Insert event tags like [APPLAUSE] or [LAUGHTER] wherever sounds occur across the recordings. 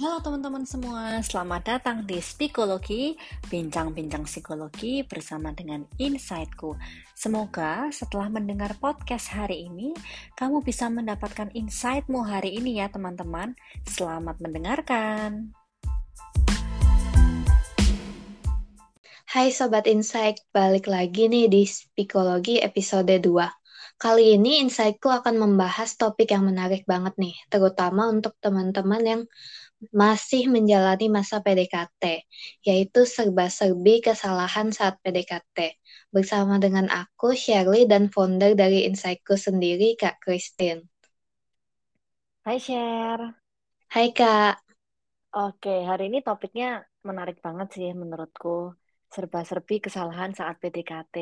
Halo teman-teman semua, selamat datang di Psikologi, bincang-bincang psikologi bersama dengan Insightku. Semoga setelah mendengar podcast hari ini, kamu bisa mendapatkan insightmu hari ini ya teman-teman. Selamat mendengarkan. Hai Sobat Insight, balik lagi nih di Psikologi episode 2. Kali ini Insightku akan membahas topik yang menarik banget nih, terutama untuk teman-teman yang masih menjalani masa PDKT, yaitu serba-serbi kesalahan saat PDKT. Bersama dengan aku, Shirley, dan founder dari Insightku sendiri, Kak Christine. Hai Sher. Hai Kak. Oke, hari ini topiknya menarik banget sih menurutku serba-serbi kesalahan saat PDKT.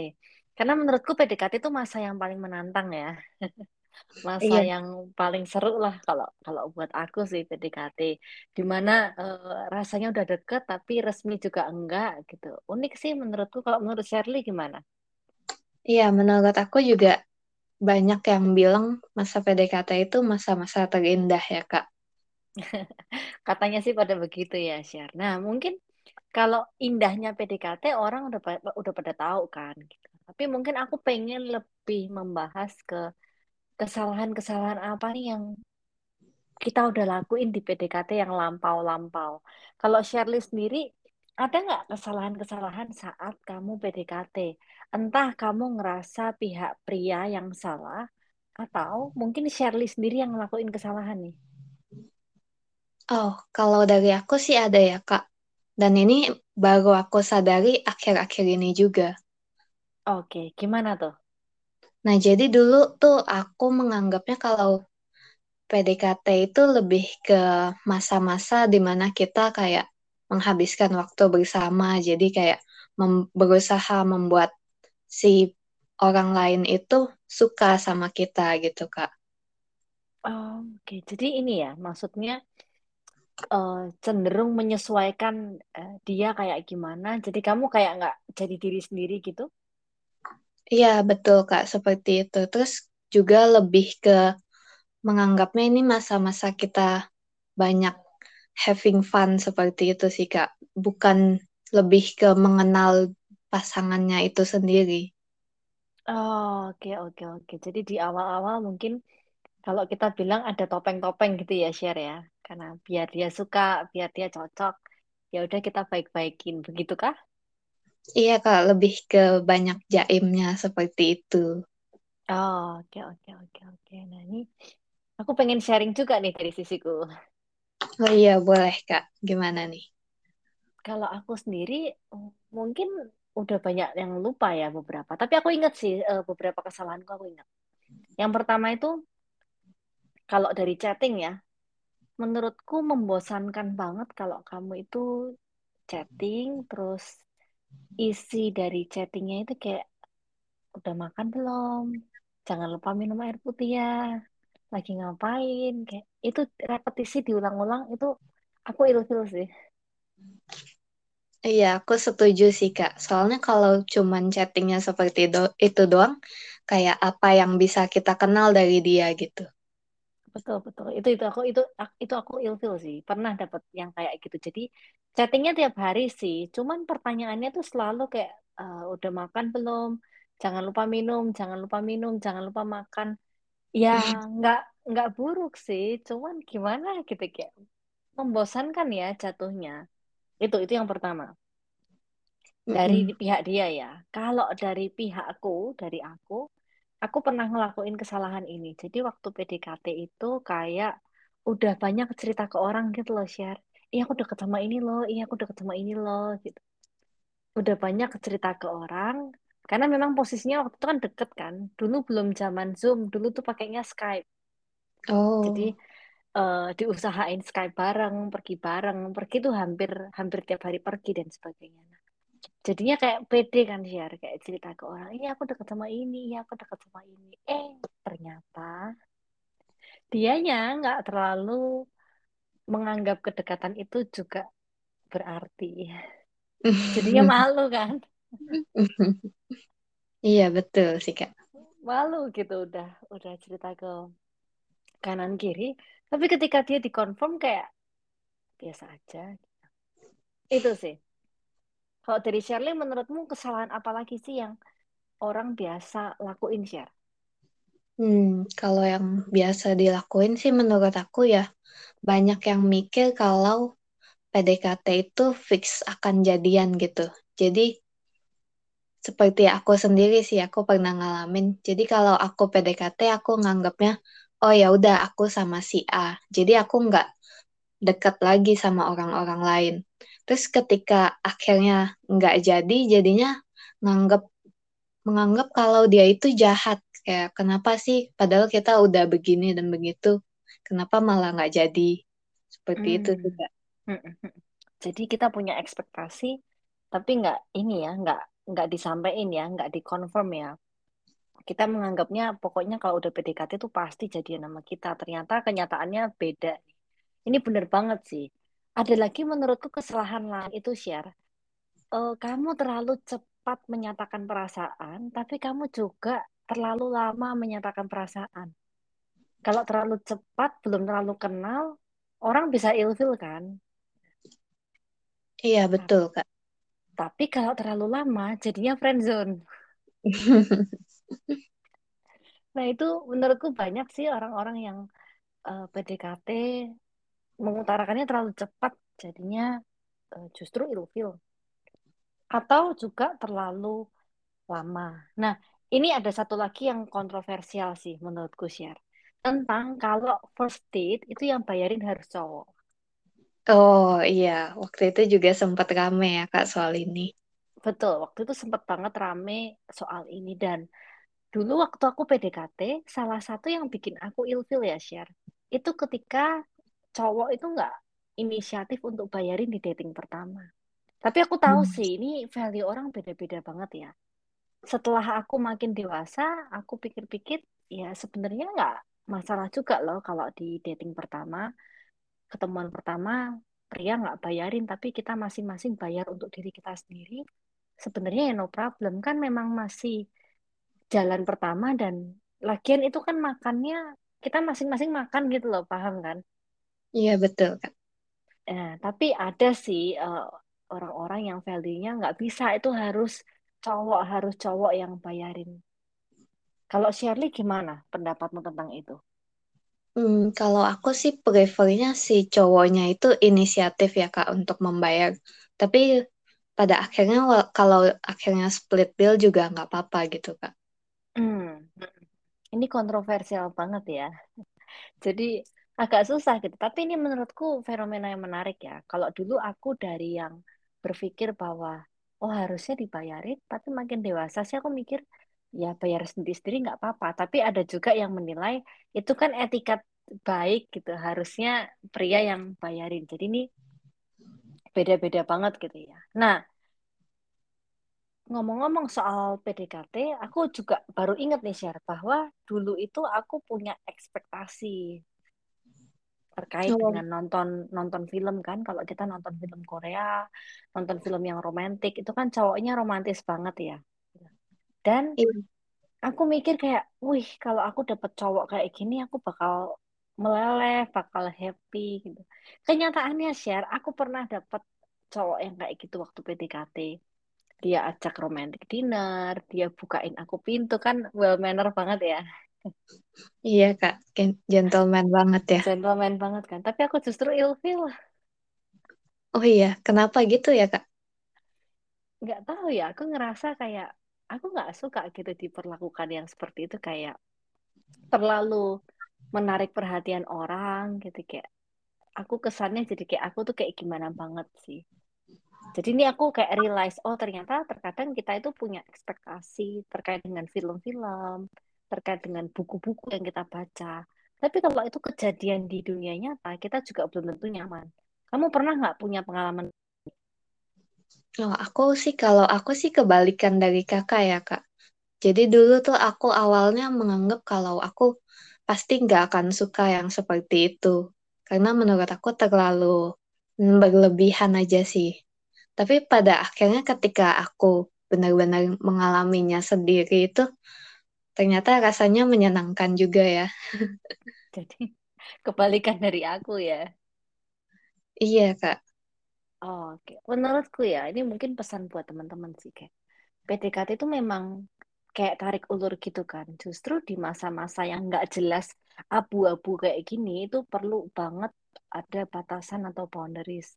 Karena menurutku PDKT itu masa yang paling menantang ya. [LAUGHS] masa iya. yang paling seru lah kalau kalau buat aku sih PDKT. Di mana uh, rasanya udah deket tapi resmi juga enggak gitu. Unik sih menurutku. Kalau menurut Shirley gimana? Iya, menurut aku juga banyak yang bilang masa PDKT itu masa-masa terindah ya, Kak. [LAUGHS] Katanya sih pada begitu ya, Syar. Nah, mungkin kalau indahnya PDKT orang udah udah pada tahu kan gitu. Tapi mungkin aku pengen lebih membahas ke kesalahan-kesalahan apa nih yang kita udah lakuin di PDKT yang lampau-lampau. Kalau Shirley sendiri, ada nggak kesalahan-kesalahan saat kamu PDKT? Entah kamu ngerasa pihak pria yang salah, atau mungkin Shirley sendiri yang ngelakuin kesalahan nih? Oh, kalau dari aku sih ada ya, Kak. Dan ini baru aku sadari akhir-akhir ini juga. Oke, gimana tuh? Nah, jadi dulu tuh aku menganggapnya kalau PDKT itu lebih ke masa-masa di mana kita kayak menghabiskan waktu bersama. Jadi kayak mem berusaha membuat si orang lain itu suka sama kita gitu, Kak. Oh, Oke, jadi ini ya, maksudnya uh, cenderung menyesuaikan uh, dia kayak gimana. Jadi kamu kayak nggak jadi diri sendiri gitu? Iya betul kak seperti itu. Terus juga lebih ke menganggapnya ini masa-masa kita banyak having fun seperti itu sih kak. Bukan lebih ke mengenal pasangannya itu sendiri. Oh oke oke oke. Jadi di awal-awal mungkin kalau kita bilang ada topeng-topeng gitu ya share ya karena biar dia suka biar dia cocok ya udah kita baik-baikin begitu kah iya kak lebih ke banyak jaimnya seperti itu. Oh oke oke oke oke. Nah ini aku pengen sharing juga nih dari sisiku. Oh iya boleh kak. Gimana nih? Kalau aku sendiri mungkin udah banyak yang lupa ya beberapa. Tapi aku ingat sih eh, beberapa kesalahanku aku ingat. Yang pertama itu kalau dari chatting ya, menurutku membosankan banget kalau kamu itu chatting, terus isi dari chattingnya itu kayak udah makan belum? Jangan lupa minum air putih ya. Lagi ngapain? Kayak itu repetisi diulang-ulang itu aku ilfil sih. Iya, aku setuju sih Kak. Soalnya kalau cuman chattingnya seperti do itu doang, kayak apa yang bisa kita kenal dari dia gitu. Betul, betul. Itu itu aku itu itu aku ilfil sih. Pernah dapat yang kayak gitu. Jadi chattingnya tiap hari sih. Cuman pertanyaannya tuh selalu kayak uh, udah makan belum? Jangan lupa minum, jangan lupa minum, jangan lupa makan. Ya [LAUGHS] nggak nggak buruk sih. Cuman gimana gitu kayak membosankan ya jatuhnya. Itu itu yang pertama. Dari mm -hmm. pihak dia ya. Kalau dari pihakku, dari aku, aku pernah ngelakuin kesalahan ini. Jadi waktu PDKT itu kayak udah banyak cerita ke orang gitu loh, share. Iya aku deket sama ini loh, iya aku deket sama ini loh, gitu. Udah banyak cerita ke orang, karena memang posisinya waktu itu kan deket kan. Dulu belum zaman Zoom, dulu tuh pakainya Skype. Oh. Jadi uh, diusahain Skype bareng, pergi bareng, pergi tuh hampir hampir tiap hari pergi dan sebagainya. Jadinya kayak pede kan share kayak cerita ke orang ini aku dekat sama ini ya aku dekat sama ini. Eh ternyata dianya nggak terlalu menganggap kedekatan itu juga berarti. Jadinya [LAUGHS] malu kan? Iya betul sih kak. Malu gitu udah udah cerita ke kanan kiri. Tapi ketika dia dikonfirm kayak biasa aja. Itu sih kalau dari Shirley menurutmu kesalahan apa lagi sih yang orang biasa lakuin share Hmm, kalau yang biasa dilakuin sih menurut aku ya banyak yang mikir kalau PDKT itu fix akan jadian gitu. Jadi seperti aku sendiri sih aku pernah ngalamin. Jadi kalau aku PDKT aku nganggapnya oh ya udah aku sama si A. Jadi aku nggak dekat lagi sama orang-orang lain. Terus ketika akhirnya nggak jadi, jadinya nganggap menganggap kalau dia itu jahat. Kayak kenapa sih? Padahal kita udah begini dan begitu. Kenapa malah nggak jadi? Seperti itu hmm. juga Hmm, jadi kita punya ekspektasi tapi nggak ini ya nggak nggak disampaikan ya nggak dikonfirm ya. Kita menganggapnya pokoknya kalau udah PDKT itu pasti jadian sama kita. Ternyata kenyataannya beda ini bener banget sih ada lagi menurutku kesalahan lain itu share Eh, kamu terlalu cepat menyatakan perasaan tapi kamu juga terlalu lama menyatakan perasaan. Kalau terlalu cepat belum terlalu kenal orang bisa ilfil kan? Iya betul kak. tapi kalau terlalu lama jadinya friendzone [LAUGHS] nah itu menurutku banyak sih orang-orang yang eh, PDKT mengutarakannya terlalu cepat jadinya eh, justru ilfil atau juga terlalu lama. Nah, ini ada satu lagi yang kontroversial sih menurutku share. Tentang kalau first date itu yang bayarin harus cowok. oh iya waktu itu juga sempat rame ya kak soal ini Betul, waktu itu sempat banget rame soal ini dan dulu waktu aku PDKT, salah satu yang bikin aku ilfil ya share. Itu ketika cowok itu nggak inisiatif untuk bayarin di dating pertama. Tapi aku tahu Hmm. sih, ini value orang beda-beda banget ya. setelah aku makin dewasa, aku pikir-pikir ya sebenarnya nggak masalah juga loh kalau di dating pertama, ketemuan pertama pria nggak bayarin, tapi kita masing-masing bayar untuk diri kita sendiri. Sebenarnya ya no problem kan memang masih jalan pertama dan lagian itu kan makannya kita masing-masing makan gitu loh, paham kan? Iya betul kak Nah, tapi ada sih eh, orang-orang yang value-nya nggak bisa itu harus cowok harus cowok yang bayarin. Kalau Shirley gimana pendapatmu tentang itu? Hmm, kalau aku sih prefernya si cowoknya itu inisiatif ya kak untuk membayar tapi pada akhirnya wa- kalau akhirnya split bill juga nggak apa-apa gitu kak Hmm, ini kontroversial banget ya. [LAUGHS] Jadi agak susah gitu. Tapi ini menurutku fenomena yang menarik ya. Kalau dulu aku dari yang berpikir bahwa oh harusnya dibayarin, tapi makin dewasa sih aku mikir ya bayar sendiri-sendiri nggak apa-apa. Tapi ada juga yang menilai itu kan etikat baik gitu. Harusnya pria yang bayarin. Jadi ini beda-beda banget gitu ya. Nah, Ngomong-ngomong soal PDKT, aku juga baru ingat nih share bahwa dulu itu aku punya ekspektasi terkait Oh, dengan nonton nonton film kan. Kalau kita nonton film Korea, nonton film yang romantis itu kan cowoknya romantis banget ya. Dan iya. aku mikir kayak, wih kalau aku dapet cowok kayak gini, aku bakal meleleh, bakal happy gitu. Kenyataannya share, aku pernah dapet cowok yang kayak gitu waktu PDKT. dia ajak romantic dinner, dia bukain aku pintu kan well manner banget ya, Iya kak, Gen- gentleman banget ya. gentleman banget kan. Tapi aku justru ilfeel, Oh iya, kenapa gitu ya kak? nggak tahu ya. Aku ngerasa kayak aku nggak suka gitu diperlakukan yang seperti itu kayak terlalu menarik perhatian orang gitu kayak aku kesannya jadi kayak aku tuh kayak gimana banget sih. Jadi ini aku kayak realize, oh ternyata terkadang kita itu punya ekspektasi terkait dengan film-film, terkait dengan buku-buku yang kita baca. Tapi kalau itu kejadian di dunia nyata, kita juga belum tentu nyaman. Kamu pernah nggak punya pengalaman? Oh, aku sih kalau aku sih kebalikan dari kakak ya kak. Jadi dulu tuh aku awalnya menganggap kalau aku pasti nggak akan suka yang seperti itu. Karena menurut aku terlalu berlebihan aja sih. Tapi pada akhirnya ketika aku benar-benar mengalaminya sendiri itu ternyata rasanya menyenangkan juga ya. [LAUGHS] Jadi kebalikan dari aku ya. Iya, Kak. Oh, Oke, Menurutku ya, ini mungkin pesan buat teman-teman sih, kayak PDKT itu memang kayak tarik ulur gitu kan. Justru di masa-masa yang nggak jelas abu-abu kayak gini itu perlu banget ada batasan atau boundaries.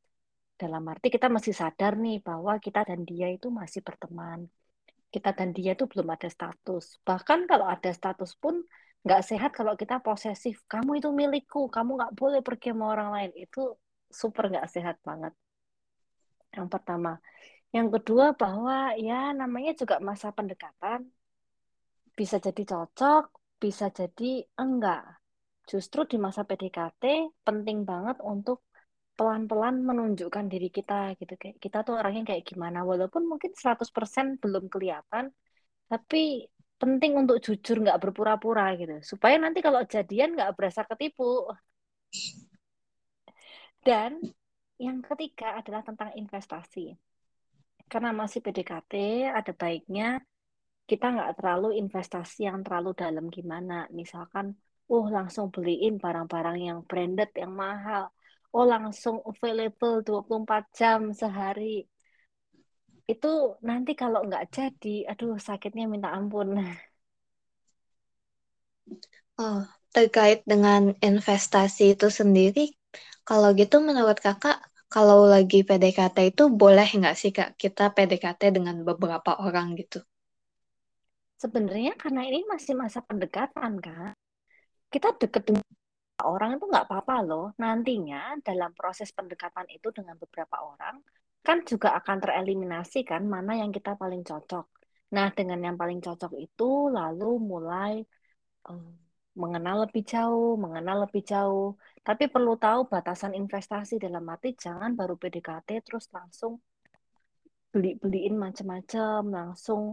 Dalam arti kita masih sadar nih bahwa kita dan dia itu masih berteman. Kita dan dia itu belum ada status. Bahkan kalau ada status pun nggak sehat kalau kita posesif. Kamu itu milikku, kamu nggak boleh pergi sama orang lain. Itu super nggak sehat banget. Yang pertama. Yang kedua bahwa ya namanya juga masa pendekatan bisa jadi cocok, bisa jadi enggak. Justru di masa PDKT penting banget untuk pelan-pelan menunjukkan diri kita gitu kayak kita tuh orangnya kayak gimana walaupun mungkin 100% belum kelihatan tapi penting untuk jujur nggak berpura-pura gitu supaya nanti kalau jadian nggak berasa ketipu dan yang ketiga adalah tentang investasi karena masih PDKT ada baiknya kita nggak terlalu investasi yang terlalu dalam gimana. Misalkan, oh langsung beliin barang-barang yang branded, yang mahal. Oh langsung available 24 jam sehari. Itu nanti kalau nggak jadi, aduh sakitnya minta ampun. Oh, terkait dengan investasi itu sendiri, kalau gitu menurut kakak, kalau lagi PDKT itu boleh nggak sih kak kita PDKT dengan beberapa orang gitu? Sebenarnya karena ini masih masa pendekatan kan, kita deket dengan orang itu nggak apa-apa loh. Nantinya dalam proses pendekatan itu dengan beberapa orang, kan juga akan tereliminasi kan mana yang kita paling cocok. Nah, dengan yang paling cocok itu lalu mulai eh, mengenal lebih jauh, mengenal lebih jauh. Tapi perlu tahu batasan investasi dalam arti jangan baru PDKT terus langsung beli-beliin macam-macam, langsung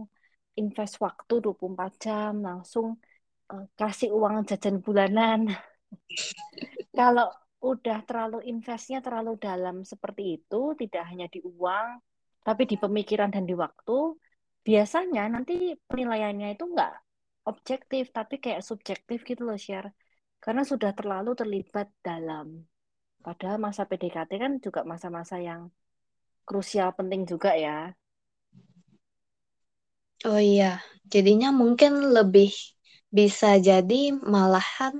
invest waktu 24 jam, langsung eh, kasih uang jajan bulanan. [LAUGHS] Kalau udah terlalu investnya terlalu dalam seperti itu, tidak hanya di uang, tapi di pemikiran dan di waktu, biasanya nanti penilaiannya itu nggak objektif, tapi kayak subjektif gitu loh, share. Karena sudah terlalu terlibat dalam. Padahal masa PDKT kan juga masa-masa yang krusial penting juga ya. Oh iya, jadinya mungkin lebih bisa jadi malahan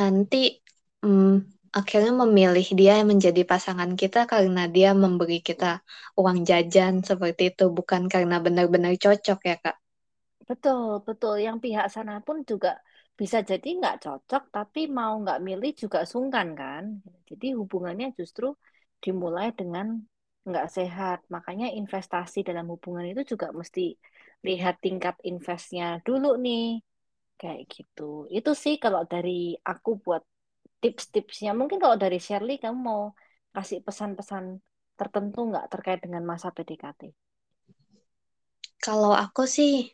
nanti hmm, akhirnya memilih dia yang menjadi pasangan kita karena dia memberi kita uang jajan seperti itu, bukan karena benar-benar cocok ya, Kak. Betul, betul. Yang pihak sana pun juga bisa jadi nggak cocok, tapi mau nggak milih juga sungkan kan. Jadi hubungannya justru dimulai dengan nggak sehat. Makanya investasi dalam hubungan itu juga mesti lihat tingkat investnya dulu nih. Kayak gitu. Itu sih kalau dari aku buat tips-tipsnya. Mungkin kalau dari Shirley, kamu mau kasih pesan-pesan tertentu nggak terkait dengan masa PDKT? Kalau aku sih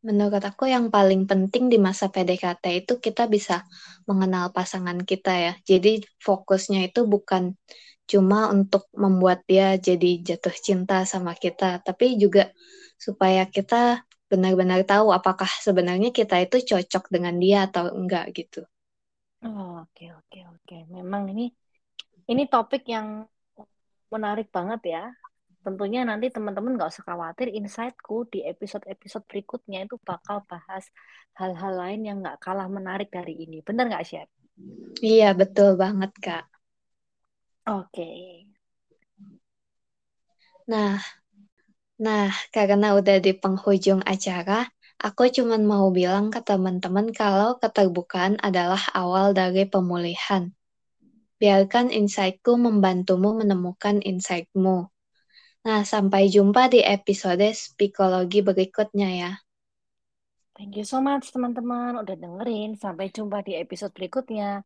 Menurut aku yang paling penting di masa PDKT itu kita bisa mengenal pasangan kita ya. Jadi fokusnya itu bukan cuma untuk membuat dia jadi jatuh cinta sama kita, tapi juga supaya kita benar-benar tahu apakah sebenarnya kita itu cocok dengan dia atau enggak gitu. Oh, oke, oke, oke. Memang ini ini topik yang menarik banget ya. Tentunya nanti teman-teman nggak usah khawatir, insightku di episode-episode berikutnya itu bakal bahas hal-hal lain yang nggak kalah menarik dari ini. Bener nggak, Chef? Iya, betul banget, Kak. Oke. Nah, nah karena udah di penghujung acara, aku cuma mau bilang ke teman-teman kalau keterbukaan adalah awal dari pemulihan. Biarkan insightku membantumu menemukan insightmu. Nah, sampai jumpa di episode psikologi berikutnya ya. Thank you so much teman-teman udah dengerin. Sampai jumpa di episode berikutnya.